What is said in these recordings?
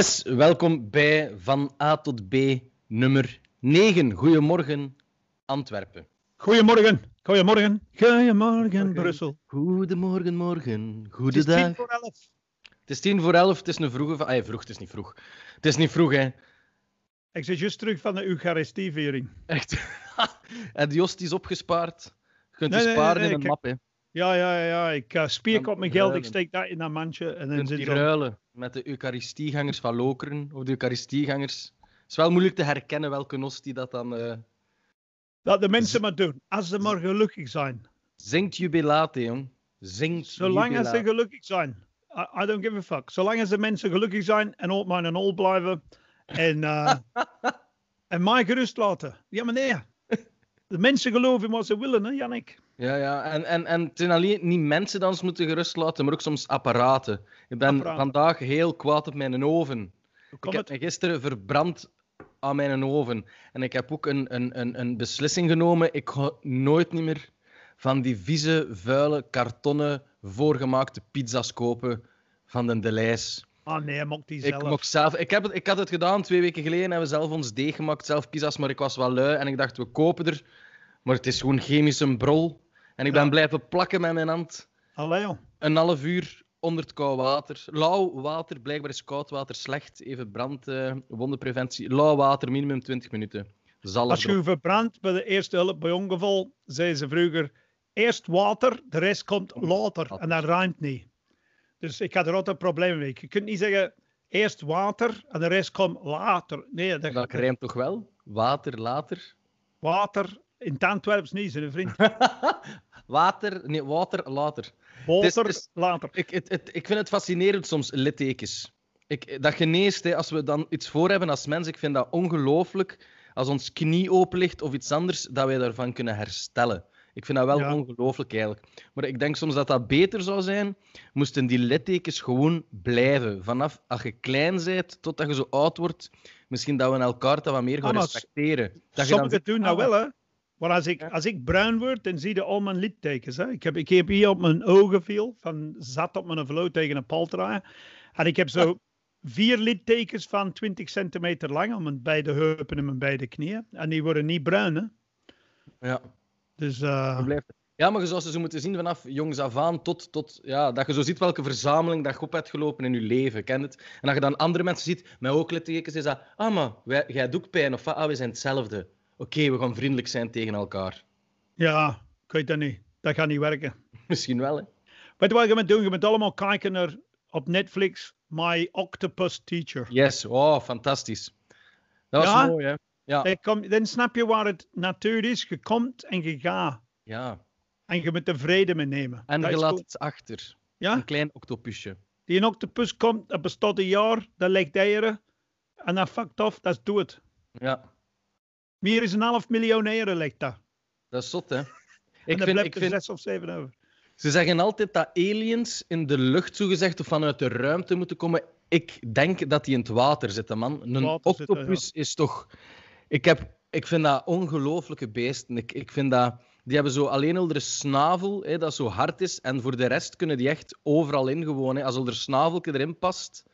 Yes, welkom bij Van A tot B nummer 9. Goedemorgen, Antwerpen. Goedemorgen, goedemorgen, goedemorgen, Brussel. Goedemorgen, morgen, Het is goedendag. tien voor elf. Het is tien voor elf, het is een vroege... Ah, vroeg, het is niet vroeg. Het is niet vroeg, hè. Ik zit juist terug van de Eucharistieviering. Echt. en die Jost is opgespaard. Je kunt Nee, sparen nee, in een map, hè. Ja, ja, ja, ja. Ik uh, spierk Dan op mijn geld, ik steek dat in dat mandje en dan zit die ruilen met de Eucharistiegangers van Lokeren, of de Eucharistiegangers. Het is wel moeilijk te herkennen welke Nost dat dan... eh, Dat de mensen maar doen, als ze maar gelukkig zijn. zingt jubilate, jong. Zingt Zolang jubilate. ze gelukkig zijn. I, I don't give a fuck. Zolang de mensen gelukkig zijn en op mijn ol blijven. En, eh, en mij gerust laten. Ja, nee. De mensen geloven wat ze willen, hè, Jannik? Ja, ja. En, en, en het zijn alleen niet mensen dan moeten gerust laten, maar ook soms apparaten. Ik ben Apparaten. vandaag heel kwaad op mijn oven. Ik heb me gisteren verbrand aan mijn oven. En ik heb ook een, een, een, een beslissing genomen. Ik ga nooit niet meer van die vieze, vuile, kartonnen, voorgemaakte pizza's kopen van de Delijs. Ah nee, mocht die Ik, zelf. ik, heb het, ik had het gedaan twee weken geleden. Hebben we zelf ons deeg gemaakt, zelf pizza's. Maar ik was wel lui en ik dacht, we kopen er. Maar het is gewoon chemische brol. En ik ben Ja. blijven plakken met mijn hand. Allee, joh. Een half uur onder het koud water. Lauw water, blijkbaar is koud water slecht. Even brand, eh, wondenpreventie. Lauw water, minimum 20 minuten. Zalf Als je je verbrandt bij de eerste hulp bij ongeval, zei ze vroeger, eerst water, de rest komt later. En dat rijmt niet. Dus ik had er altijd problemen mee. Je kunt niet zeggen, eerst water en de rest komt later. Nee, dat, Dat rijmt toch wel? Water, later. water, in het Antwerps niet, zijn vriend. Water, nee, water, later. Water, het is- later. Ik, het, het, ik vind het fascinerend soms, littekens. Ik, dat geneest, hè, als we dan iets voor hebben als mens. Ik vind dat ongelooflijk. Als ons knie open ligt of iets anders, dat wij daarvan kunnen herstellen. Ik vind dat wel Ja. ongelooflijk eigenlijk. Maar ik denk soms dat dat beter zou zijn, moesten die littekens gewoon blijven. Vanaf als je klein bent totdat je zo oud wordt, misschien dat we elkaar dat wat meer gaan Ah, respecteren. Dat je dan Sommigen zegt, doen ah, wel, hè. Maar als ik, als ik bruin word, dan zie je al mijn littekens. Hè. Ik, heb, ik heb hier op mijn ogen veel, van zat op mijn vloot tegen een pal draaien. En ik heb zo vier littekens van 20 centimeter lang op mijn beide heupen en mijn beide knieën. En die worden niet bruin, hè. Ja. Dus eh, Ja, maar zou ze zo moeten zien vanaf jongs af aan tot, tot ja, dat je zo ziet welke verzameling dat je op hebt gelopen in je leven, ken het? En dat je dan andere mensen ziet met ook littekens, is dat, ah maar, wij, jij doet ook pijn, of ah, we zijn hetzelfde. Oké, we gaan vriendelijk zijn tegen elkaar. ja, ik weet dat niet. Dat gaat niet werken. Misschien wel, hè? Weet je wat je moet doen? Je moet allemaal kijken naar op Netflix My Octopus Teacher. Yes, oh, fantastisch. Dat was Ja? mooi, hè? Ja. Dan kom- Dan snap je waar het natuur is. Je komt en je gaat. ja. En je moet er vrede mee nemen. En Dat je laat iets achter. Ja? Een klein octopusje. Die een octopus komt, dat bestaat een jaar, dat legt eieren. En dat fucked off, dat is dood. Ja, Meer is een half miljoen eieren legt dat. dat is zot, hè? en Ik dan vind, ik er vind, zes of zeven over. Ze zeggen altijd dat aliens in de lucht, zogezegd, of vanuit de ruimte moeten komen. Ik denk dat die in het water zitten, man. Een Water zitten, octopus is toch... Ik, heb, ik vind dat ongelooflijke beesten. Ik, ik vind dat... Die hebben zo alleen al de snavel, hè, dat zo hard is. En voor de rest kunnen die echt overal in gewoon. Hè. Als er snaveltje erin past,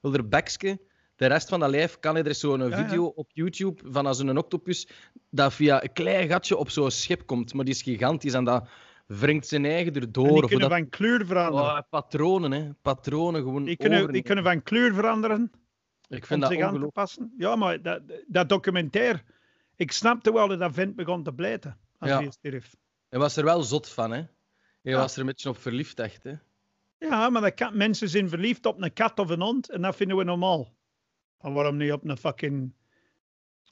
wil er bekske, de rest van dat lijf kan. hè. Er is zo'n Ja, ja. video op YouTube van als een octopus dat via een klein gatje op zo'n schip komt. Maar die is gigantisch en dat wringt zijn eigen erdoor. En die kunnen dat- van kleur veranderen. Oh, patronen, hè. Patronen gewoon. die, kunnen, die overnemen. kunnen van kleur veranderen Ik om vind dat zich aan te passen. Ja, maar dat, dat documentair. Ik snapte wel dat dat vent begon te blijten als Ja. hij stierf. Hij was er wel zot van, hè. Hij Ja. was er een beetje op verliefd, echt, hè. Ja, maar dat kan, mensen zijn verliefd op een kat of een hond en dat vinden we normaal. En waarom niet op een fucking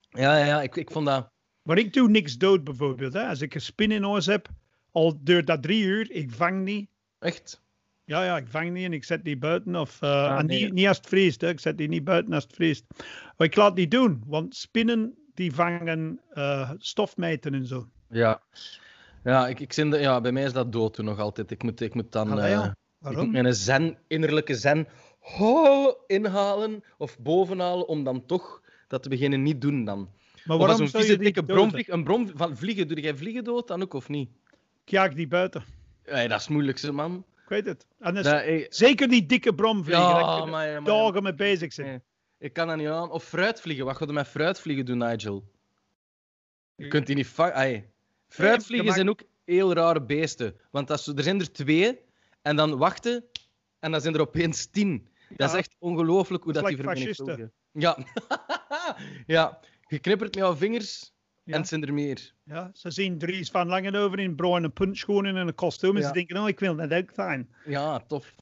Ja, ja, ja. Ik, ik vond dat... Maar ik doe niks dood bijvoorbeeld. Hè. Als ik een spin in huis heb, al duurt dat drie uur, ik vang niet. Echt. Ja, ja, ik vang niet en ik zet die buiten. Of, Ah, en nee. niet, niet als het vriest, hè. ik zet die niet buiten als het vriest. Maar ik laat die doen, want spinnen die vangen eh, stofmijten en zo. Ja. Ja, ik, ik zin de, ja, bij mij is dat dood toen nog altijd. Ik moet, ik moet dan... Allee, eh, ja. ik Waarom? moet mijn zen, innerlijke zen ho, inhalen of bovenhalen om dan toch dat te beginnen niet doen dan. Maar waarom een zou je die dikke bromvlieg, een brom van vliegen, doe jij vliegen dood dan ook of niet? Ik jaag die buiten. Ja, dat is het moeilijkste, man. Weet het. En zeker die dikke bromvliegen. Ja, maar- maar- dagen mee bezig zijn. Nee. Ik kan dat niet aan. Of fruitvliegen. Wat ga je met fruitvliegen doen, Nigel? Je kunt die niet vangen. Fruitvliegen zijn ook heel rare beesten. Want als, er zijn er twee en dan wachten en dan zijn er opeens tien. Dat is echt ongelooflijk hoe Dat die like vermenigvuldigen. Ja. ja. Je knippert met jouw vingers Ja. en het zijn er meer. Ja, ze zien Dries van Langenhoven in bruine puntschoenen en een kostuum en Ja. ze denken, oh, ik wil dat ook zijn. Ja, tof.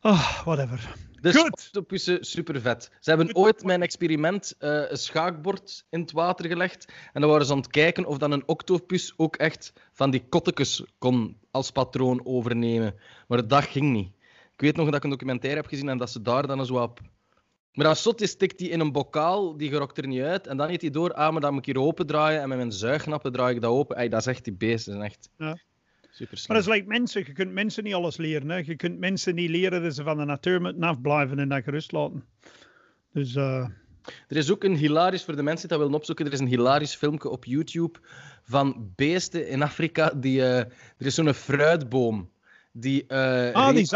Oh, whatever. Dus Goed. octopussen, super vet. Ze hebben ooit mijn experiment eh, een schaakbord in het water gelegd. En dan waren ze aan het kijken of dan een octopus ook echt van die kottekes kon als patroon overnemen. Maar dat ging niet. Ik weet nog dat ik een documentaire heb gezien en dat ze daar dan zo op. Maar als zot is, stikt hij in een bokaal, die gerokt er niet uit. En dan heeft hij door, ah, maar dan moet ik hier open draaien. En met mijn zuignappen draai ik dat open. Ey, dat is echt die beesten. Dat is echt Ja. super slim. Maar dat is like mensen. Je kunt mensen niet alles leren. Hè. Je kunt mensen niet leren dat ze van de natuur moeten afblijven en dat gerust laten. Dus eh, Er is ook een hilarisch, voor de mensen die dat willen opzoeken, er is een hilarisch filmpje op YouTube van beesten in Afrika. Die, eh, er is zo'n fruitboom. Die, eh, ah, die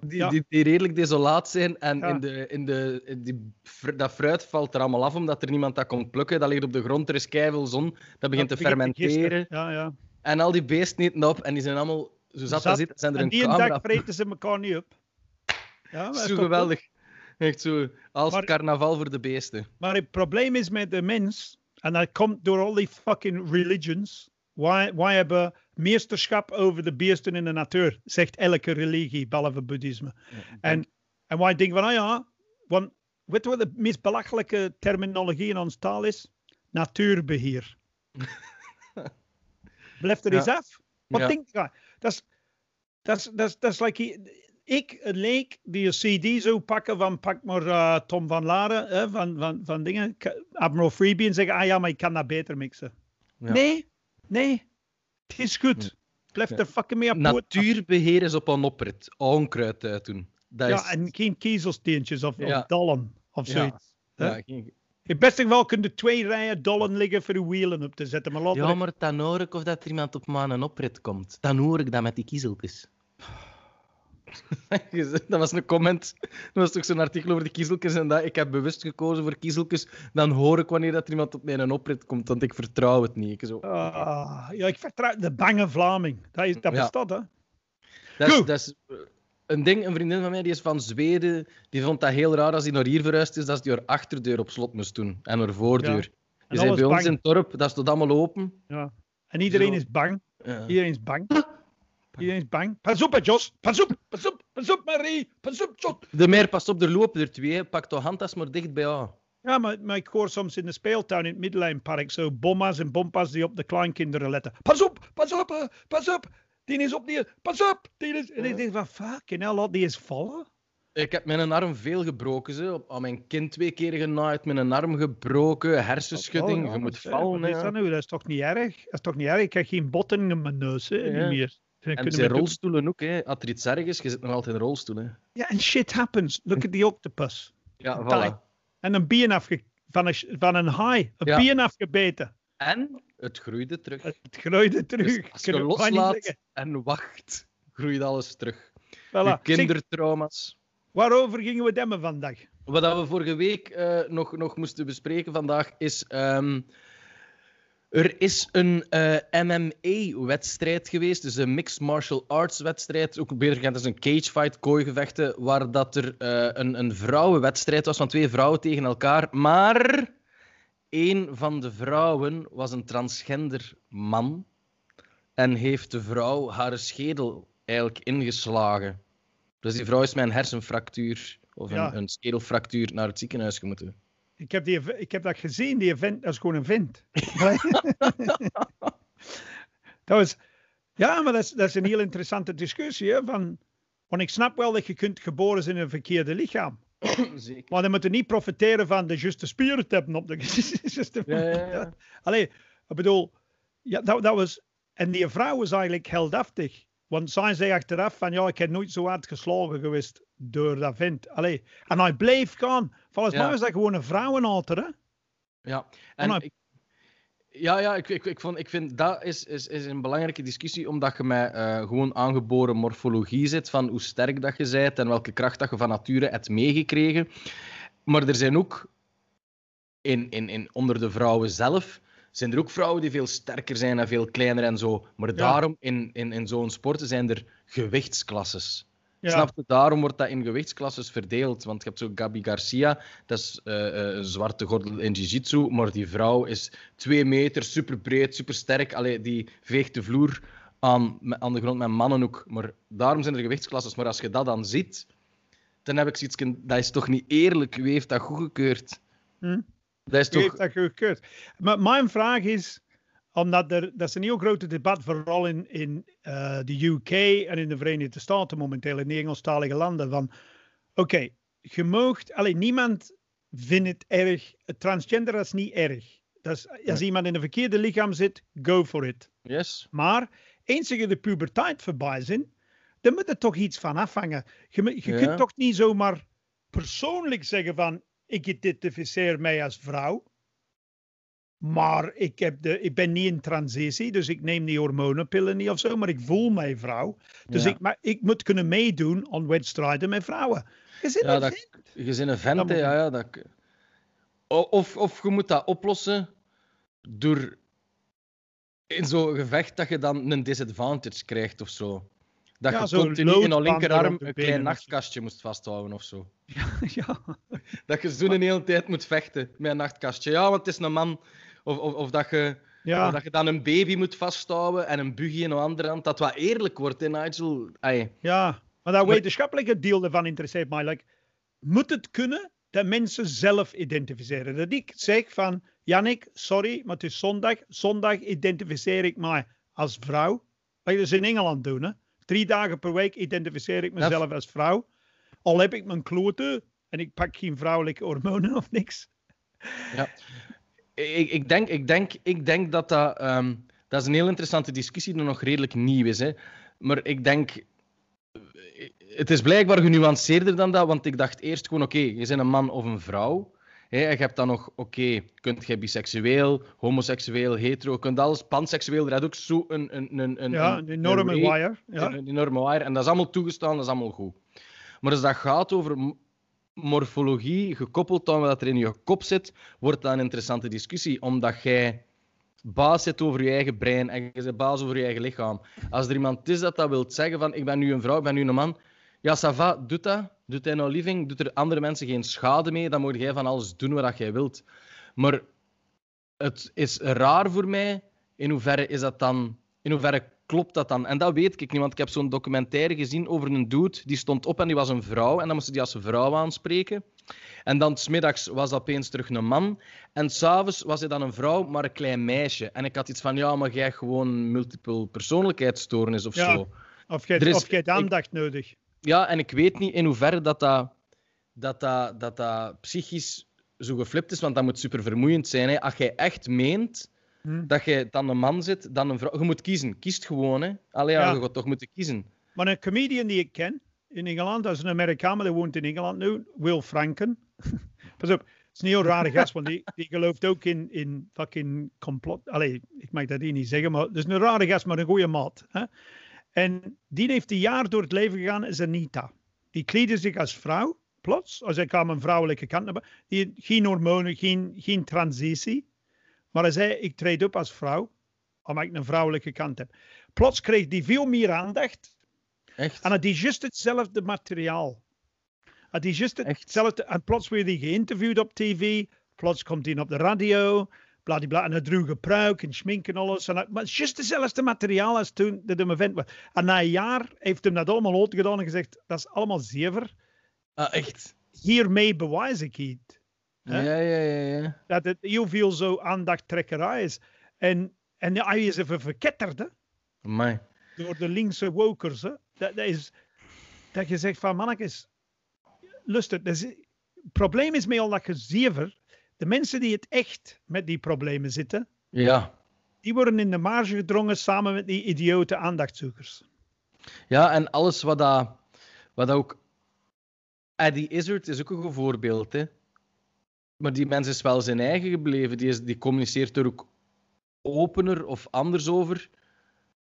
die, ja. die, die redelijk desolaat zijn. En Ja. in de, in de, in die, dat fruit valt er allemaal af omdat er niemand dat komt plukken. Dat ligt op de grond, er is keiveel zon. Dat begint te Dat begint fermenteren. Ja, ja. En al die beesten eten op en die zijn allemaal zo zat, Zat. zitten. Zijn er En een die een camera dag vreten ze elkaar niet op. Ja, Zo geweldig. Echt zo, als Maar- carnaval voor de beesten. Maar het probleem is met de mens, en dat komt door al die fucking religions. Wij, wij hebben meesterschap over de beesten in de natuur, zegt elke religie, behalve boeddhisme. En, en wij denken van, ah ja, want weet je wat de meest belachelijke terminologie in ons taal is? Natuurbeheer. Blijf er Ja. eens af. Wat Ja. denk je? Dat is, dat is, dat is, dat is like, ik, een leek, die een CD zou pakken van, pak maar eh, Tom van Laren, van, van, van dingen, Admiral Freebie, en zeggen, ah ja, maar ik kan dat beter mixen. Nee, nee, het is goed. Ja. Blijf Ja. er fucking mee op. Natuurbeheer is op een oprit. Onkruid uit doen. Dat is... Ja, en geen kiezelsteentjes of, Ja. of dollen of Ja. zoiets. hè? Ja, geen- In beste geval kun je twee rijen dollen liggen voor de wielen op te zetten. Maar laat ja, maar dan hoor ik of dat er iemand op mijn oprit komt. Dan hoor ik dat met die kiezeltjes. dat was een comment. Dat was toch zo'n artikel over de kiezeltjes en dat. Ik heb bewust gekozen voor kiezeltjes. Dan hoor ik wanneer dat er iemand op mijn oprit komt, want ik vertrouw het niet. Ik zo, Ah, ja, ik vertrouw de bange Vlaming. Dat, is, dat Ja. bestaat, hè? Dat is, Goed. dat is een ding, een vriendin van mij die is van Zweden, die vond dat heel raar als hij naar hier verhuisd is, dat ze die haar achterdeur op slot moest doen en haar voordeur. Die En zei alles bij ons in het dorp, dat stond allemaal open. Ja. En iedereen Zo. is bang. Ja. Iedereen is bang. Iedereen is bang. Pas op, hè, Jos. Pas op, pas op, pas op, Marie. Pas op, Jos. De meer past op, er lopen er twee. Pak de handtas maar dicht bij jou. Ja, maar, maar ik hoor soms in de speeltuin in het Middellijnpark zo bomma's en bompas die op de kleinkinderen letten. Pas op, pas op, hè, pas op. Die is op die, pas op. Die is... En ik denk van, fucking hell, laat die eens vallen. Ik heb mijn arm veel gebroken. Ze. Aan mijn kind twee keer genaaid, mijn arm gebroken, hersenschudding. Oh, je moet hè, vallen. wat is hè. dat nu? Dat is toch niet erg? Dat is toch niet erg? Ik heb geen botten in mijn neus, hè, Ja. niet meer. En zijn doen- rolstoelen ook. Hè. Als er iets erg is, je zit nog altijd in een rolstoel. Hè. Ja, en shit happens. Look at the octopus. Ja, voilà. En een bien afge... van, een, van een haai. Een Ja. bien afgebeten. En het groeide terug. Het groeide terug. Dus als je loslaat en wacht, groeit alles terug. Voilà. Kindertrauma's. waarover gingen we demmen vandaag? Wat we vorige week eh, nog, nog moesten bespreken vandaag is. ehm, er is een eh, MMA-wedstrijd geweest, dus een Mixed Martial Arts wedstrijd, ook beter gekend als een cagefight, kooigevechten, waar dat er eh, een, een vrouwenwedstrijd was van twee vrouwen tegen elkaar. Maar een van de vrouwen was een transgender man en heeft de vrouw haar schedel eigenlijk ingeslagen. Dus die vrouw is met een hersenfractuur of een, Ja. een schedelfractuur naar het ziekenhuis gemoeten. Ik heb, die, ik heb dat gezien, die event, dat is gewoon een vent. dat was, ja, maar dat is, dat is een heel interessante discussie. Hè, van, want ik snap wel dat je kunt geboren zijn in een verkeerde lichaam. Zeker. Maar dan moeten niet profiteren van de juiste spieren te hebben op de juiste Ja, ja, ja. Allee, ik bedoel, ja, dat, dat was. En die vrouw was eigenlijk heldhaftig. Want zij zei achteraf van ja, ik heb nooit zo hard geslagen geweest door dat vent. Allee, en hij bleef gaan. Volgens Ja. mij was dat gewoon een vrouwenalter, hè? Ja, en ik, ja, ja ik, ik, ik, vond, ik vind dat is, is, is een belangrijke discussie, omdat je met eh, gewoon aangeboren morfologie zit van hoe sterk dat je bent en welke kracht dat je van nature hebt meegekregen. Maar er zijn ook in, in, in, onder de vrouwen zelf zijn er ook vrouwen die veel sterker zijn en veel kleiner en zo. Maar daarom, in, in, in zo'n sporten zijn er gewichtsklasses. Ja. Snap je? Daarom wordt dat in gewichtsklasses verdeeld. Want je hebt zo Gabi Garcia, dat is eh, eh, een zwarte gordel in jiu-jitsu, maar die vrouw is twee meter, super breed, super sterk. Allee, die veegt de vloer aan, aan de grond met mannen ook. Maar daarom zijn er gewichtsklasses. Maar als je dat dan ziet, dan heb ik zoiets dat is toch niet eerlijk? Wie heeft dat goedgekeurd? Hm? Dat is Wie heeft toch... dat goedgekeurd? Maar mijn vraag is, omdat er, dat is een heel groot debat, vooral in, in eh, de UK en in de Verenigde Staten momenteel, in de Engelstalige landen, van oké, je moogt, alleen niemand vindt het erg, transgender is niet erg. Dat is, als iemand in een verkeerde lichaam zit, go for it. Yes. Maar eens je de puberteit voorbij zijn, dan moet er toch iets van afhangen. Je, je Ja. kunt toch niet zomaar persoonlijk zeggen van ik identificeer mij als vrouw. Maar ik, heb de, ik ben niet in transitie, dus ik neem die hormonenpillen niet of zo, maar ik voel mij vrouw. Dus Ja. ik, maar ik moet kunnen meedoen aan wedstrijden met vrouwen. Je zit Ja, een dat- vent. Je bent een vent, ja, ja, dat... Of, of je moet dat oplossen door in zo'n gevecht dat je dan een disadvantage krijgt of zo. Dat Ja, je continu in je loodband linkerarm een klein nachtkastje moest vasthouden of zo. ja. Dat je zo een hele tijd moet vechten met een nachtkastje. Ja, want het is een man. Of, of, of, dat, je, Ja. dat je dan een baby moet vasthouden en een buggy in de andere hand. Dat wat eerlijk wordt, hè, Nigel? Ai. Ja, maar dat wetenschappelijke deel daarvan interesseert mij. Like, moet het kunnen dat mensen zelf identificeren? Dat ik zeg van, Jannik, sorry, maar het is zondag. Zondag identificeer ik mij als vrouw. Wat je dus in Engeland doen, hè. Drie dagen per week identificeer ik mezelf als vrouw. Al heb ik mijn kloten en ik pak geen vrouwelijke hormonen of niks. Ik, ik, denk, ik, denk, ik denk dat dat... ehm, dat is een heel interessante discussie die nog redelijk nieuw is. Hè. Maar ik denk... Het is blijkbaar genuanceerder dan dat, want ik dacht eerst gewoon, oké, je bent een man of een vrouw. Hè, en je hebt dan nog, oké, kunt je biseksueel, homoseksueel, hetero, kunt alles, panseksueel, er is ook zo een... een, een, een Ja, een- enorme een wire. Ja. een enorme wire. En dat is allemaal toegestaan, dat is allemaal goed. Maar als dat gaat over morfologie, gekoppeld aan wat er in je kop zit, wordt dat een interessante discussie. Omdat jij baas zit over je eigen brein en je bent baas over je eigen lichaam. Als er iemand is dat dat wil zeggen van ik ben nu een vrouw, ik ben nu een man. Ja, ça va, doet dat. Doet hij nou living, doet er andere mensen geen schade mee, dan moet jij van alles doen wat jij wilt. Maar het is raar voor mij, in hoeverre is dat dan... In hoeverre klopt dat dan? En dat weet ik niet, want ik heb zo'n documentaire gezien over een dude, die stond op en die was een vrouw, en dan moest hij die als een vrouw aanspreken. En dan smiddags was dat opeens terug een man. En s'avonds was hij dan een vrouw, maar een klein meisje. En ik had iets van, ja, maar jij hebt gewoon multiple persoonlijkheidsstoornis of Ja. zo. Of Er is- of ik- aandacht nodig. Ja, en ik weet niet in hoeverre dat dat, dat, dat, dat, dat psychisch zo geflipt is, want dat moet super vermoeiend zijn. Hè. Als jij echt meent Hm. dat je dan een man zit, dan een vrouw... Je moet kiezen. Kiest gewoon, hè. Allee, ja, je gaat toch moeten kiezen. Maar een comedian die ik ken in Engeland, dat is een Amerikaan, maar die woont in Engeland nu, Will Franken. Pas op, het is een heel rare gast, want die, die gelooft ook in, in fucking complot. Allee, ik mag dat hier niet zeggen, maar het is een rare gast, maar een goede maat. Hè? En die heeft een jaar door het leven gegaan als Anita. Die kleedde zich als vrouw, plots, als hij kwam een vrouwelijke kant naar. Die, geen hormonen, geen, geen transitie. Maar hij zei, ik treed op als vrouw, omdat ik een vrouwelijke kant heb. Plots kreeg die veel meer aandacht. Echt. En het is juist hetzelfde materiaal. Het is juist hetzelfde. En plots werd hij geïnterviewd op tv. Plots komt hij op de radio. Bladibla. En hij droeg een pruik en schmink en alles. En maar het is juist hetzelfde materiaal als toen dat hem event was. En na een jaar heeft hem dat allemaal uitgedaan en gezegd: dat is allemaal zever. Ah, echt? Hiermee bewijs ik het. Hè? Ja, ja, ja, ja. Dat het heel veel zo aandachttrekkerij is. En, en hij is even verketterd hè, Amai. door de linkse wokers. Hè. Dat, dat is dat je zegt van mannetjes, luister, dat is- het probleem is met al dat gezever. De mensen die het echt met die problemen zitten, Ja. die worden in de marge gedrongen samen met die idiote aandachtzoekers. Ja, en alles wat dat, wat dat ook... Eddie Izzard is ook een goed voorbeeld, hè. Maar die mens is wel zijn eigen gebleven. Die, is, die communiceert er ook opener of anders over.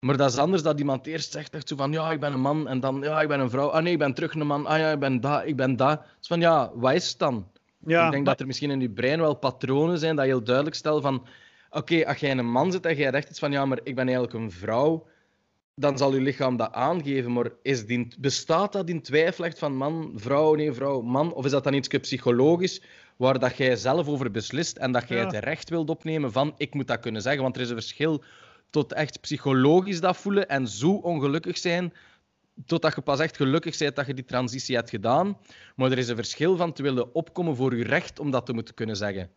Maar dat is anders dat iemand eerst zegt echt zo van ja, ik ben een man en dan ja, ik ben een vrouw. Ah nee, ik ben terug een man. Ah ja, ik ben dat, ik ben dat. Is van ja, wat is het dan? Ja, ik denk maar- dat er misschien in je brein wel patronen zijn dat je heel duidelijk stelt van... Oké, als jij een man zit en jij zegt iets van ja, maar ik ben eigenlijk een vrouw, dan zal je lichaam dat aangeven. Maar is die, bestaat dat in twijfel echt van man, vrouw, nee, vrouw, man? Of is dat dan iets psychologisch waar dat jij zelf over beslist en dat jij Ja. het recht wilt opnemen van ik moet dat kunnen zeggen? Want er is een verschil tot echt psychologisch dat voelen en zo ongelukkig zijn totdat je pas echt gelukkig bent dat je die transitie hebt gedaan. Maar er is een verschil van te willen opkomen voor je recht om dat te moeten kunnen zeggen.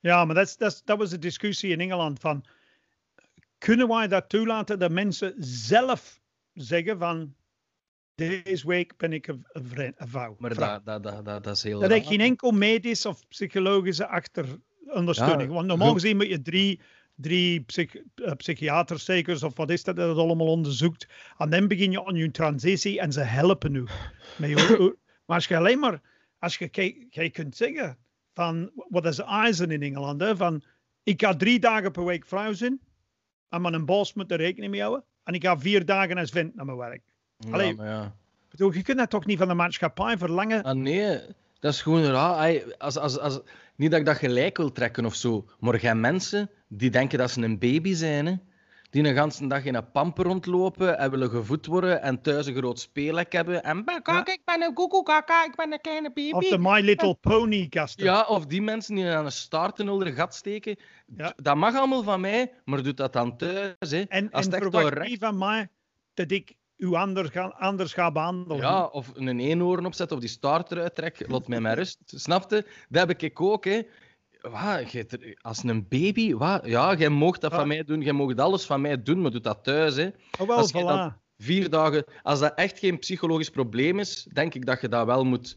Ja, maar dat, dat, dat was de discussie in Engeland van kunnen wij dat toelaten dat mensen zelf zeggen van deze week ben ik een, een, vri- een vrouw. Maar dat, dat, dat, dat, is heel Dat raar. geen enkel medisch of psychologische achterondersteuning. Ja, Want normaal gezien moet je drie, drie psych, eh, psychiaters of wat is dat, dat het allemaal onderzoekt. En dan begin je aan je transitie en ze helpen nu. Je- maar als je alleen maar, als je, kijk- je kunt zeggen van, wat is eisen in Engeland, hè, van ik ga drie dagen per week vrouw zijn, en mijn baas moet er rekening mee houden, en ik ga vier dagen als vent naar mijn werk. Allee. maar ja. Bedoel, je kunt dat toch niet van de maatschappij verlangen? Ah, nee, dat is gewoon raar. Als, als, als, niet dat ik dat gelijk wil trekken of zo, maar er zijn mensen die denken dat ze een baby zijn, hè? die een ganse dag in een pamper rondlopen en willen gevoed worden en thuis een groot speellek hebben. En "Bah, kijk, ik ben een koekoekaka, ik ben een kleine baby. Of de My Little Pony gasten. Ja, of die mensen die aan een staart een onder gat steken. Ja. Dat mag allemaal van mij, maar doe dat dan thuis. Hè. En, Als en verwacht niet van mij dat ik u anders ga, anders ga behandelen. Ja, of een eenhoorn opzet of die staart eruit trek, laat mij maar rust. Snapte? Dat heb ik ook, hè. Wat, als een baby, wat? Ja, jij mag dat Ah. van mij doen, jij mag alles van mij doen, maar doe dat thuis, hè. Oh, wel, als voilà. dan- Vier dagen, als dat echt geen psychologisch probleem is, denk ik dat je dat wel moet...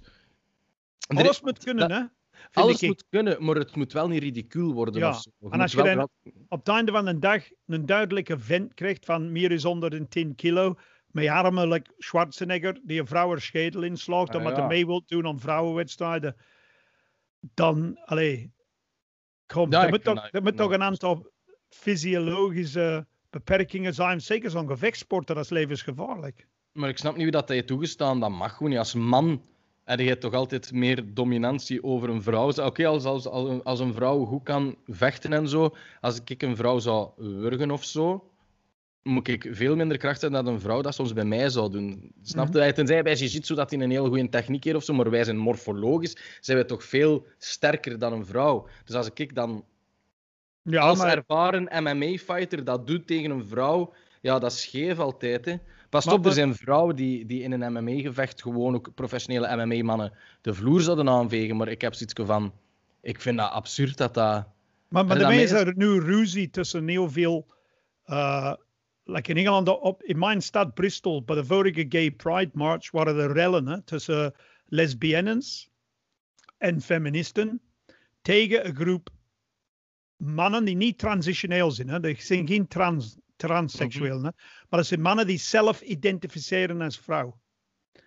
Er- Alles moet kunnen, dat- hè? Vind Alles ik. moet kunnen, maar het moet wel niet ridicuul worden Ja, of zo. En als je wel Op het einde van de dag een duidelijke vent krijgt van meer is 110 kilo, met armen like Schwarzenegger, die een vrouwenschedel inslaagt, Ah, omdat hij mee wil doen aan vrouwenwedstrijden, dan, allee, kom, er moet, toch, er moet een aantal fysiologische beperkingen zijn. Zeker zo'n gevechtsporter, dat is levensgevaarlijk. Maar ik snap niet wie dat je toegestaan. Dat mag gewoon niet. Als man heb je toch altijd meer dominantie over een vrouw. Oké, als, als, als, een- als een vrouw goed kan vechten en zo. Als ik een vrouw zou wurgen of zo, moet ik veel minder kracht hebben dan een vrouw dat soms bij mij zou doen. Snap je? Tenzij bij jiu-jitsu dat hij een heel goede techniek heeft of zo, maar wij zijn morfologisch, zijn wij toch veel sterker dan een vrouw. Dus als ik dan Ja, als maar ervaren MMA-fighter dat doet tegen een vrouw, ja, dat is scheef altijd. Hè. Pas Maar- op, er zijn vrouwen die, die in een MMA-gevecht gewoon ook professionele MMA-mannen de vloer zouden aanvegen. Maar ik heb zoiets van, ik vind dat absurd dat dat... Maar, maar daarmee is er nu ruzie tussen heel veel. eh like in Engeland, op, in mijn stad Bristol, bij de vorige Gay Pride March, waren er rellen hè, tussen lesbiennes en feministen tegen een groep mannen die niet transitioneel zijn. Hè. Die zijn geen trans, transseksueel, hè. maar dat zijn mannen die zelf identificeren als vrouw.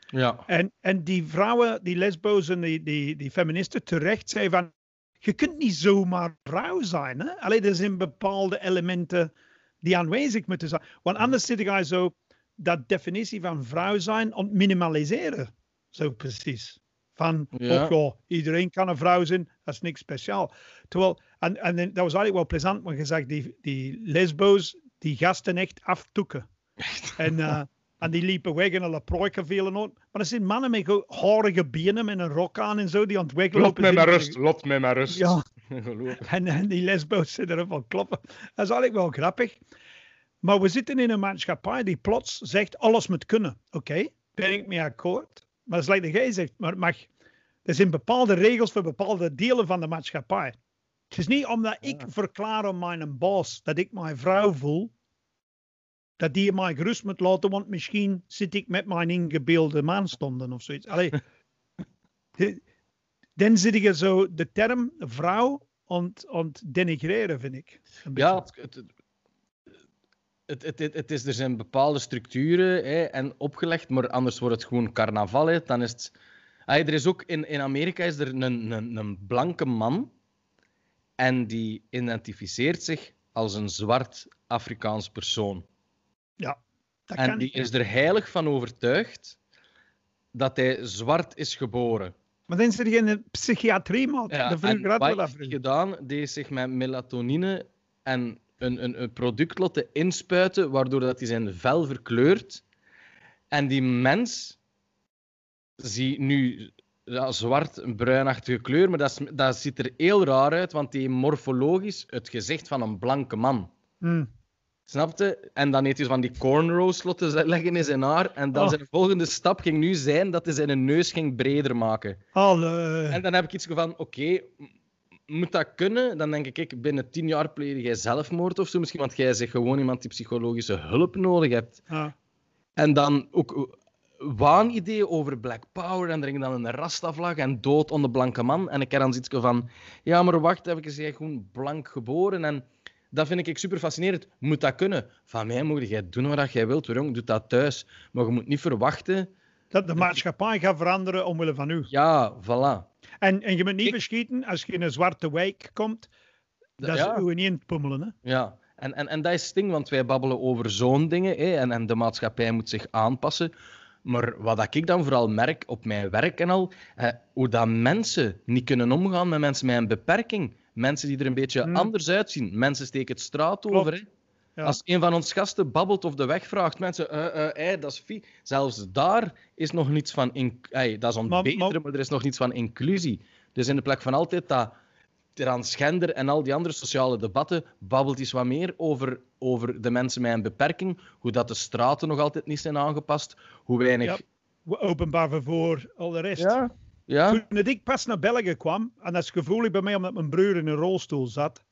Ja, En, en die vrouwen, die lesbo's en die, die, die feministen terecht zei van, je kunt niet zomaar vrouw zijn. Hè? Alleen er zijn bepaalde elementen die aanwezig moeten zijn. Want anders zit je zo dat definitie van vrouw zijn om minimaliseren. Zo precies. Van, Ja. oh iedereen kan een vrouw zijn, dat is niks speciaal. Terwijl, en, en dat was eigenlijk wel plezant, want je zag die, die lesbo's, die gasten echt aftoeken. En, eh, en die liepen weg en alle prooiken vielen op. Maar er zijn mannen met harige benen met een rok aan en zo, die aan het weglopen zijn. lot mij maar rust. Ja. en, en die lesbo's zitten erop van kloppen. Dat is eigenlijk wel grappig. Maar we zitten in een maatschappij die plots zegt, alles moet kunnen. Oké, ben ik mee akkoord. Maar dat is like dat jij zegt, maar het mag, er zijn bepaalde regels voor bepaalde delen van de maatschappij. Het is niet omdat ik verklaar aan mijn baas dat ik mijn vrouw voel, dat die mij gerust moet laten, want misschien zit ik met mijn ingebeelde maanstonden of zoiets. Allee, dan zit je zo de term vrouw ont, ont denigreren, vind ik. Ja, het, het, het, het, is, er zijn bepaalde structuren hè, en opgelegd, maar anders wordt het gewoon carnaval. Hè. Dan is het... Ah, er is ook in, in Amerika is er een, een, een blanke man en die identificeert zich als een zwart Afrikaans persoon. dat En kan die niet. is er heilig van overtuigd dat hij zwart is geboren. Maar dan je in de psychiatrie, man. Ja, de vroeger had dat vroeger. gedaan? Die zich met melatonine en een, een, een product laten inspuiten, waardoor dat hij zijn vel verkleurt. En die mens ziet nu ja, zwart, bruinachtige kleur, maar dat, is- dat ziet er heel raar uit, want die morfologisch het gezicht van een blanke man. Hm. Snapte? En dan heeft hij van die cornrows laten ze- leggen in zijn haar. En dan Oh. zijn volgende stap ging nu zijn dat hij zijn neus ging breder maken. Alle... En dan heb ik iets van, oké, moet dat kunnen? Dan denk ik, ik, binnen tien jaar pleeg jij zelfmoord of zo misschien, want jij zegt gewoon iemand die psychologische hulp nodig hebt. Ja. En dan ook waanideeën over Black Power en ging dan een rastaflag en dood onder blanke man. En ik heb dan zoiets van, ja, maar wacht even, jij gewoon blank geboren en... Dat vind ik super fascinerend. Moet dat kunnen? Van mij moet jij doen wat jij wilt, jong. Doe dat thuis. Maar je moet niet verwachten. Dat de maatschappij gaat veranderen omwille van u. Ja, voilà. En, en je moet niet Ik- verschieten, als je in een zwarte wijk komt, dat ja. is u niet in het pummelen. Hè? Ja, en, en, en dat is het ding, want wij babbelen over zo'n dingen hè, en, en de maatschappij moet zich aanpassen. Maar wat ik dan vooral merk op mijn werk en al, eh, hoe dat mensen niet kunnen omgaan met mensen met een beperking. Mensen die er een beetje Hmm. anders uitzien. Mensen steken het straat Klopt. over. Hè. Ja. Als een van ons gasten babbelt of de weg vraagt, mensen, eh, dat is vie. Zelfs daar is nog niets van, in, ey, dat is ontbeteren, maar- maar er is nog niets van inclusie. Dus in de plek van altijd dat transgender en al die andere sociale debatten, babbelt eens wat meer over, over de mensen met een beperking, hoe dat de straten nog altijd niet zijn aangepast, hoe weinig... Ja. Openbaar vervoer, al de rest. Ja. Ja. Toen ik pas naar België kwam, en dat is gevoelig bij mij omdat mijn broer in een rolstoel zat,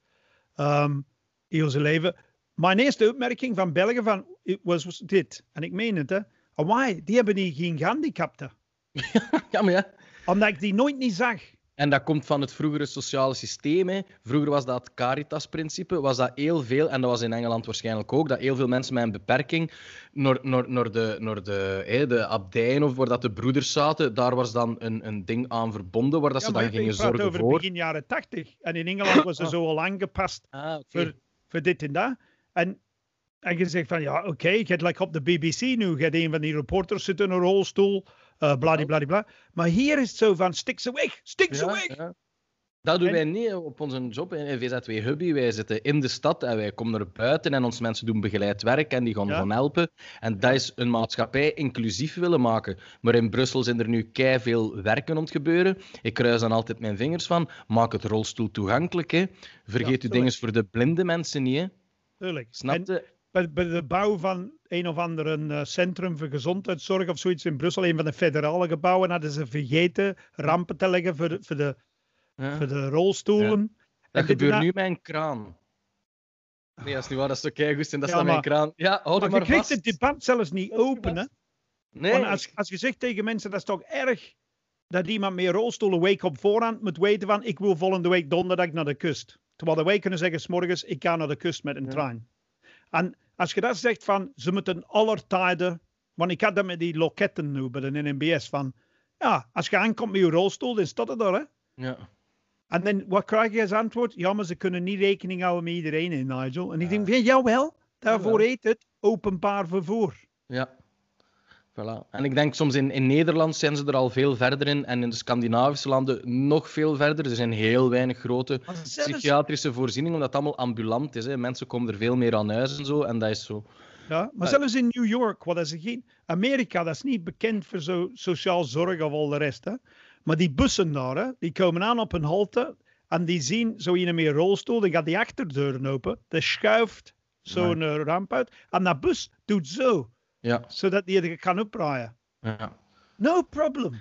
ehm heel zijn leven. Mijn eerste opmerking van België van, was, was dit. En ik meen het, hè. Why? Die hebben die geen gehandicapten. ja, maar ja. Omdat ik die nooit niet zag. En dat komt van het vroegere sociale systeem. Hè. Vroeger was dat Caritas-principe, was dat heel veel, en dat was in Engeland waarschijnlijk ook, dat heel veel mensen met een beperking naar, naar, naar, de, naar de, hè, de abdijen of waar dat de broeders zaten, daar was dan een, een ding aan verbonden waar dat ze dan ik gingen praat zorgen over voor. begin jaren tachtig. En in Engeland was ze zo al aangepast Ah, voor, voor dit en dat. En, en je zegt van, ja, oké, je hebt like op de BBC nu, je hebt een van die reporters zitten in een rolstoel, uh, bladibladibla. Maar hier is het zo van, stik ze weg, stik ze weg. ja. Dat doen En- wij niet op onze job in VZW Hubby. Wij zitten in de stad en wij komen naar buiten en onze mensen doen begeleid werk en die gaan Ja. gewoon helpen. En dat is een maatschappij inclusief willen maken. Maar in Brussel zijn er nu veel werken het gebeuren. Ik kruis dan altijd mijn vingers van. Maak het rolstoel toegankelijk. Hè. Vergeet Ja, uw tuurlijk. dingen voor de blinde mensen niet. Hè. Tuurlijk. Snap je? Bij, bij de bouw van een of ander eh, centrum voor gezondheidszorg of zoiets in Brussel, een van de federale gebouwen, hadden ze vergeten rampen te leggen voor de, voor de, Ja. voor de rolstoelen. En Dat gebeurt nu met een kraan. Nee, dat is niet waar. Dat is zo keigoed. En dat Ja, is dan mijn kraan. Ja, hou Maar maar je krijgt vast. het debat zelfs niet open. Hè? Nee. Want als, als je zegt tegen mensen, dat is toch erg dat iemand met een rolstoel een week op voorhand moet weten van ik wil volgende week donderdag naar de kust. Terwijl wij kunnen zeggen, 's morgens ik ga naar de kust met een Ja. trein. En als je dat zegt van, ze moeten aller tijden, want ik had dat met die loketten nu bij de NMBS van, ja, als je aankomt met je rolstoel, dan staat het er, hè. Ja. En dan, wat krijg je als antwoord? Ja, maar ze kunnen niet rekening houden met iedereen, hè, Nigel. En ik denk, ja, jawel, daarvoor heet het openbaar vervoer. Ja. Voilà. En ik denk soms in, in Nederland zijn ze er al veel verder in. En in de Scandinavische landen nog veel verder. Er zijn heel weinig grote zelfs- psychiatrische voorzieningen, omdat het allemaal ambulant is. Hè. Mensen komen er veel meer aan huis en zo. En dat is zo. Ja, maar Ja. zelfs in New York, wat is er geen... Amerika, dat is niet bekend voor zo sociaal zorg of al de rest. Hè? Maar die bussen daar, hè, die komen aan op een halte en die zien zo iemand met een rolstoel, dan gaat die achterdeuren open, die schuift zo'n eh, ramp uit en dat bus doet zo, Ja. zodat die er kan opdraaien. ja. No problem.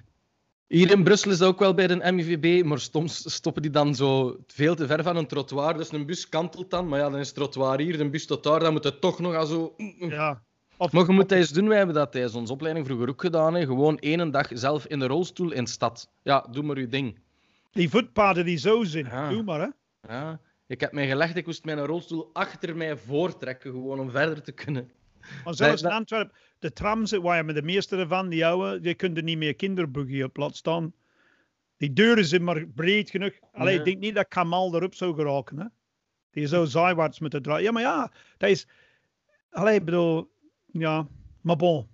Hier in Brussel is dat ook wel bij de MIVB, maar soms stoppen die dan zo veel te ver van een trottoir. Dus een bus kantelt dan, maar ja, dan is het trottoir hier, de bus tot daar, dan moet het toch nog al zo... Ja. Of, Maar je moet dat eens doen, wij hebben dat tijdens onze opleiding vroeger ook gedaan. Hè. Gewoon één dag zelf in de rolstoel in de stad. Ja, doe maar je ding. die voetpaden die zo zijn, Ja. doe maar. Hè. Ja, ik heb mij gelegd, ik moest mijn rolstoel achter mij voortrekken, gewoon om verder te kunnen. Maar zelfs in Antwerpen, de trams, waar je met de meeste ervan, die oude, die kunnen niet meer kinderbuggy op laten staan. Die deuren zijn maar breed genoeg. Alleen Ja. ik denk niet dat Kamal erop zou geraken. Hè? Die zou zijwaarts moeten draaien. Ja, maar ja, dat is... Allee, ik bedoel... Ja, maar bon.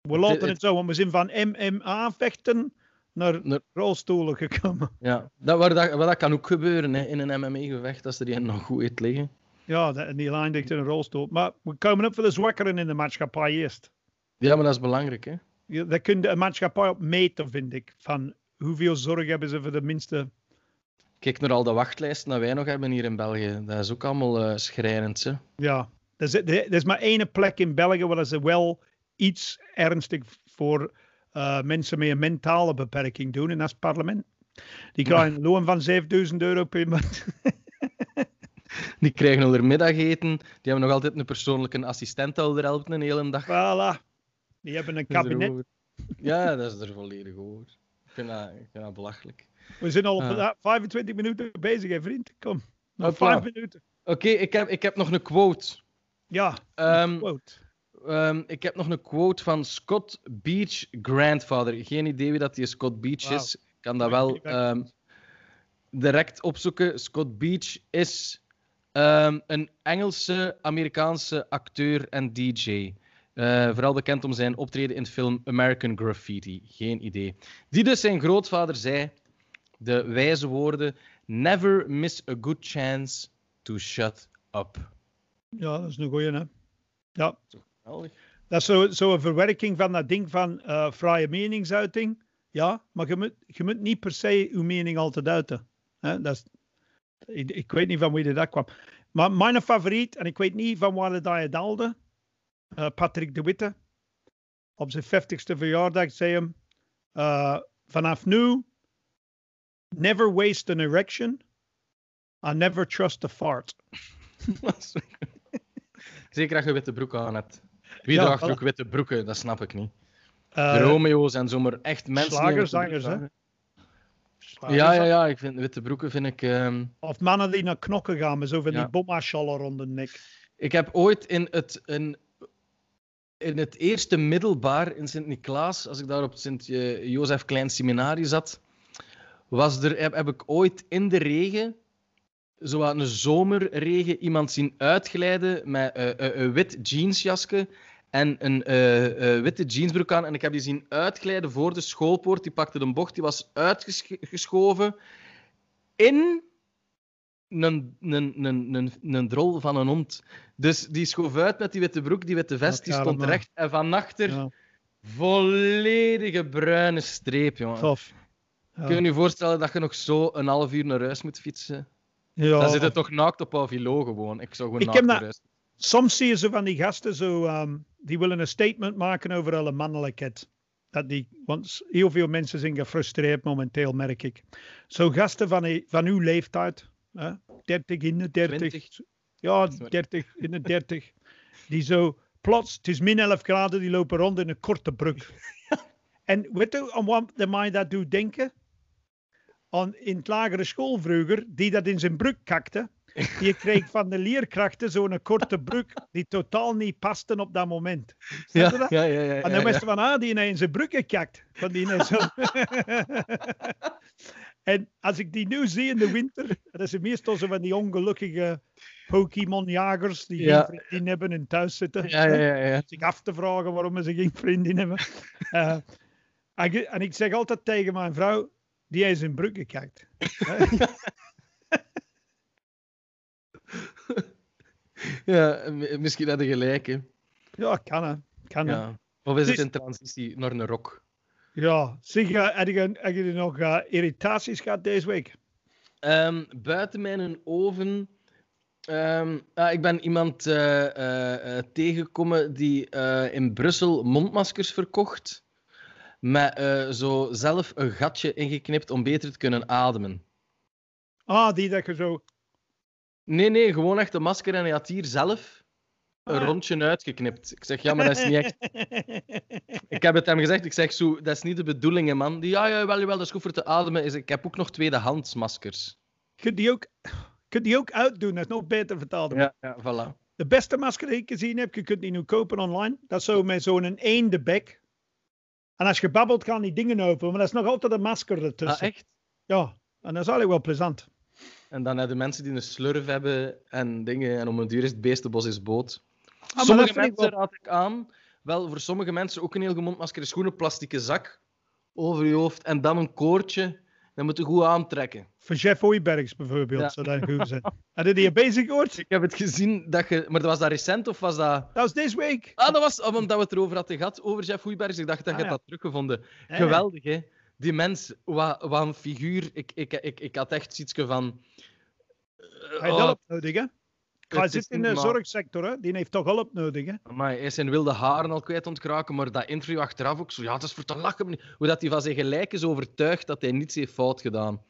We laten het- het zo, want we zijn van MMA vechten naar Naar- rolstoelen gekomen. Ja, dat, waar dat, kan ook gebeuren hè, in een MMA-gevecht, als er die nog goed heeft liggen. Ja, en die eindigt in een rolstoel. Maar we komen op voor de zwakkeren in de maatschappij eerst. Ja, maar dat is belangrijk, hè. Ja, Daar kun je een maatschappij op meten, vind ik. Van hoeveel zorg hebben ze voor de minste. Kijk naar al de wachtlijsten dat wij nog hebben hier in België. Dat is ook allemaal eh, schrijnend, hè. Ja, er is, er is maar één plek in België waar ze wel iets ernstig voor eh, mensen met een mentale beperking doen. En dat is het parlement. Die krijgen een loon van 7000 euro per maand. Die krijgen al er middageten. Die hebben nog altijd een persoonlijke assistent dat er helpt een hele dag. Voilà. Die hebben een kabinet. Ja, dat is er volledig over. Ik vind dat, ik vind dat belachelijk. We zijn al op Ah. 25 minuten bezig, hè, vriend. Kom, nog Hopla. 5 minuten. Oké, ik, heb, ik heb nog een quote. Ja, Ehm, quote. Ehm, ik heb nog een quote van Scott Beach Grandfather. Geen idee wie dat die Scott Beach is. Ik kan dat wel ehm, direct opzoeken. Scott Beach is ehm, een Engelse, Amerikaanse acteur en DJ. Eh, vooral bekend om zijn optreden in de film American Graffiti. Geen idee. Die dus zijn grootvader zei de wijze woorden: Never miss a good chance to shut up. Ja, dat is een goeie, hè. Ja, dat is zo- zo'n verwerking van dat ding van eh, vrije meningsuiting. Ja, maar je moet, je moet niet per se uw mening altijd uiten. Hè? Dat is, ik, ik weet niet van wie dat kwam. Maar mijn favoriet, en ik weet niet van waar dat je daalde, eh, Patrick de Witte. Op zijn 50ste verjaardag zei hem: eh, Vanaf nu, never waste an erection. I never trust a fart. Zeker als je witte broek aan hebt. Wie draagt ook witte broeken? Dat snap ik niet. Eh, De Romeo's en zo, maar echt mensen. slagerzangers, hè? Ja, ja, ja. Ik vind, witte broeken vind ik. ehm, Of mannen die naar knokken gaan met zo van Ja. die bommaschallen rond de nek. Ik heb ooit in het, in, in het eerste middelbaar in Sint-Niklaas, als ik daar op het Sint-Jozef Klein Seminarie zat, was er, heb, heb ik ooit in de regen, zo wat een zomerregen, iemand zien uitglijden met eh, eh, een wit jeansjasje en een eh, eh, witte jeansbroek aan. En ik heb die zien uitglijden voor de schoolpoort. Die pakte een bocht, die was uitgeschoven in een, een, een, een, een drol van een hond. Dus die schoof uit met die witte broek, die witte vest, die stond recht. En van achter Ja, volledige bruine streep, jongen. tof. Ja. Kun je je voorstellen dat je nog zo een half uur naar huis moet fietsen? Ja. Dan zit het toch naakt op Avilo gewoon. Ik zou gewoon Ik naakt heb naar huis. Soms zie je zo van die gasten zo, ehm, die willen een statement maken over alle mannelijkheid. Dat die, want heel veel mensen zijn gefrustreerd momenteel, merk ik. Zo gasten van, die- van uw leeftijd, hè, 30 in de 30. 20. Ja, Sorry. 30 in de 30. Die zo plots, het is min 11 graden, die lopen rond in een korte broek. En weet je aan wat de mij dat doet denken? Aan in het lagere school vroeger, die dat in zijn broek kakte. Die kreeg van de leerkrachten zo'n korte broek die totaal niet paste op dat moment. Je Ja, dat? ja, ja. ja, En ja, dan ja. wist je van, ah, die in zijn broek gekakt. Van die zo... en als ik die nu zie in de winter, dat zijn meestal zo van die ongelukkige Pokémon-jagers die Ja. geen vriendin hebben en thuis zitten. Ja, ja, ja, ja. Zich af te vragen waarom ze geen vriendin hebben. Eh, en, ik- zeg altijd tegen mijn vrouw, die heeft in zijn broek ja misschien had je gelijk, hè. ja, kan hè. Kan hè. Ja. Of is het in transitie naar een rok? Ja, zeg, eh, heb je, heb je nog eh, irritaties gehad deze week? Ehm, buiten mijn oven. ehm, ah, ik ben iemand eh, tegengekomen die in Brussel mondmaskers verkocht. Met zo zelf een gatje ingeknipt om beter te kunnen ademen. Ah, die dat je zo... Nee, nee, gewoon echt een masker en hij had hier zelf een Ah. rondje uitgeknipt. Ik zeg, ja, maar dat is niet echt. Ik heb het hem gezegd, ik zeg zo, dat is niet de bedoeling, hè, man. Die, ja, ja, wel, wel, dat is goed voor te ademen. Is, ik heb ook nog tweedehands maskers. Kun die ook, kun die ook uitdoen, dat is nog beter vertaald. Ja, ja, voilà. De beste masker die ik gezien heb, je kunt die nu kopen online. Dat is zo met zo'n eendebek. En als je babbelt, gaan die dingen open, maar dat is nog altijd een masker Ah, ertussen. echt? Ja, en dat is eigenlijk wel plezant. En dan hebben mensen die een slurf hebben en dingen. En om een duur is het beestenbos is boot. Ah, sommige mensen wel- raad ik aan. Wel, voor sommige mensen ook een heel goed mondmasker is gewoon een plastieke zak. over je hoofd en dan een koordje. Dan moet je goed aantrekken. Voor Jeff Hoijbergs bijvoorbeeld, Ja. zou dat goed zijn. Had je die bezig gehoord? Ik heb het gezien dat je... Maar was dat recent of was dat... Dat was deze week. Ah, dat was omdat we het erover hadden gehad, over Jeff Hoeibergs. Ik dacht dat Ah, je ja. dat teruggevonden. Ja, Geweldig, hè? Die mens, wat, wat een figuur. Ik, ik, ik, ik had echt iets van... Hij heeft Oh, hulp nodig, hè? Hij het zit in de zorgsector, hè? Die heeft toch hulp nodig, hè? Amai, hij is zijn wilde haren al kwijt ontkraken, maar dat interview achteraf ook zo. Ja, dat is voor te lachen. Hoe dat hij van zijn gelijk is overtuigd dat hij niets heeft fout gedaan.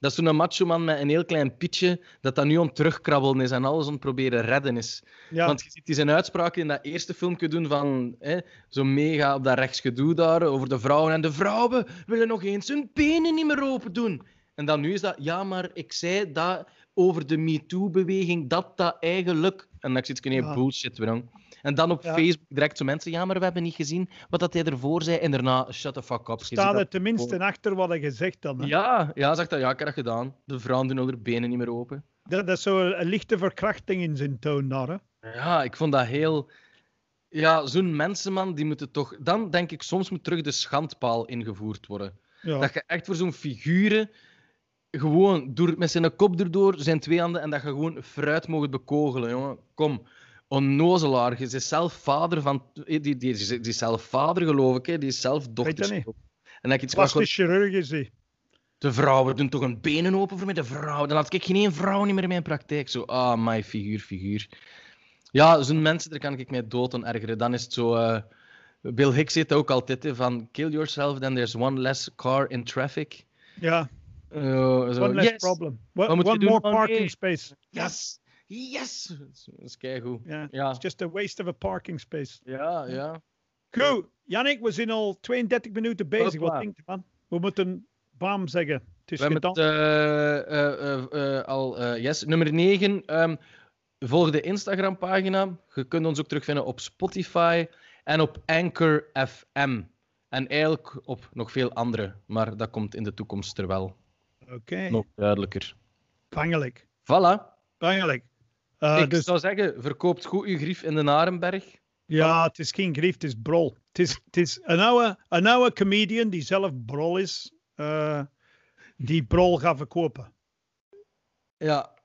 Dat is zo'n macho-man met een heel klein pitje, dat dat nu het terugkrabbelen is en alles het proberen redden is. Ja, Want je ziet die zijn uitspraken in dat eerste filmpje doen van hè, zo mega op dat rechtsgedoe daar over de vrouwen. En de vrouwen willen nog eens hun benen niet meer open doen. En dan nu is dat, ja, maar ik zei dat over de MeToo-beweging, dat dat eigenlijk... En dan zit ik in Ja. bullshit, bro. En dan op Ja. Facebook direct zo mensen, ja, maar we hebben niet gezien wat dat hij ervoor zei. En daarna, shut the fuck up. Staat er tenminste achter wat hij gezegd dan. Hè? Ja, ja, zegt dat. Ja, ik heb dat gedaan. De vrouwen doen al hun benen niet meer open. Dat, dat is zo een lichte verkrachting in zijn toon daar, hè? Ja, ik vond dat heel. Ja, zo'n mensenman, die moeten toch. Dan denk ik, soms moet terug de schandpaal ingevoerd worden. Ja. Dat je echt voor zo'n figuren. gewoon door, met zijn kop erdoor, zijn twee handen, en dat je gewoon fruit mogen bekogelen, jongen. Kom. Onnozelaar, je is zelf vader van. Die, die, die, is- die is zelf vader, geloof ik, hè. die is zelf dochter. dat niet. En heb ik iets Plastisch chirurg is hij. de vrouwen doen toch een benen open voor mij, de vrouw. Dan had ik geen één vrouw niet meer in mijn praktijk. Zo, ah, my figuur, figuur. Ja, zo'n mensen, daar kan ik mij dood aan ergeren. Dan is het zo... eh, Bill Hicks zegt ook altijd, hè, van kill yourself, then there's one less car in traffic. Ja, Eh, one less yes, problem. Wat One, moet more parking space. yes, yes. Dat is keigoed. Ja. Ja, It's just a waste of a parking space. ja, ja. Goed, Jannik, we zijn al 32 minuten bezig. Wat Hopla. denk je, man? We moeten bam zeggen. Het is We hebben het eh, al... eh, yes, nummer 9. ehm, volg de Instagram-pagina. Je kunt ons ook terugvinden op Spotify en op Anchor FM. En eigenlijk op nog veel andere, maar dat komt in de toekomst er wel Oké, nog duidelijker. bangelijk. Voilà. Bangelijk. Eh, Ik dus, zou zeggen, verkoopt goed uw grief in de Narenberg. ja, het is geen grief, het is brol. Het is, het is een, oude, een oude comedian die zelf brol is, eh, die brol gaat verkopen. Ja,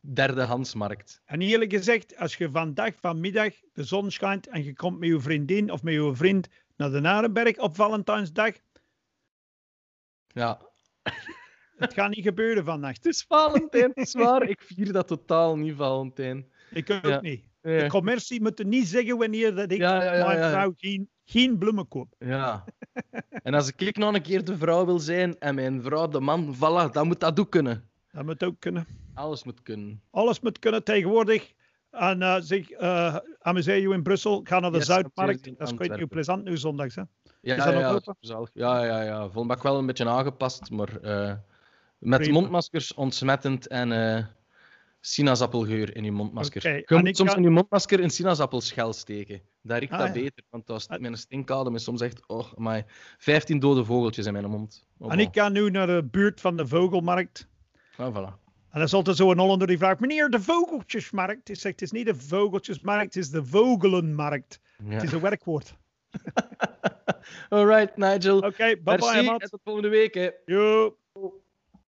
derdehandsmarkt. En eerlijk gezegd, als je vandaag vanmiddag de zon schijnt en je komt met je vriendin of met je vriend naar de Narenberg op Valentijnsdag, Ja. Het gaat niet gebeuren vannacht. Het is Valentijn, het is waar. Ik vier dat totaal niet, Valentijn. Ik ook Ja. niet. Ja. De commercie moet er niet zeggen wanneer dat ik Ja, ja, ja, mijn ja. vrouw geen, geen bloemen koop. Ja. En als ik nog een keer de vrouw wil zijn en mijn vrouw de man, voilà, dan moet dat ook kunnen. Dat moet ook kunnen. Alles moet kunnen. Alles moet kunnen tegenwoordig. En uh, zich uh, amuseer je in Brussel. Ga naar de Yes, Zuidmarkt. Dat is kwijt nieuw plezant nu zondags. Hè? Ja, Is dat nog ja, open? zalig. ja, ja, ja. Volmaak wel een beetje aangepast, maar eh, met Prima. mondmaskers ontsmettend en eh sinaasappelgeur in je mondmasker. Oké, Je moet soms in je mondmasker een sinaasappelschel steken. Daar riekt Ah, dat ja. beter, want als Ah. mijn stinkadem is soms echt, oh my, 15 dode vogeltjes in mijn mond. Oh, En ik ga nu naar de buurt van de Vogelmarkt. Ah, voilà. En dat is altijd zo'n Hollander die vraagt: Meneer, de Vogeltjesmarkt. Ik zeg: Het is niet de Vogeltjesmarkt, het is de Vogelenmarkt. Ja. Het is een werkwoord. Alright, Nigel. Oké, bye Merci bye, Matt. tot volgende week. Hè. Yo.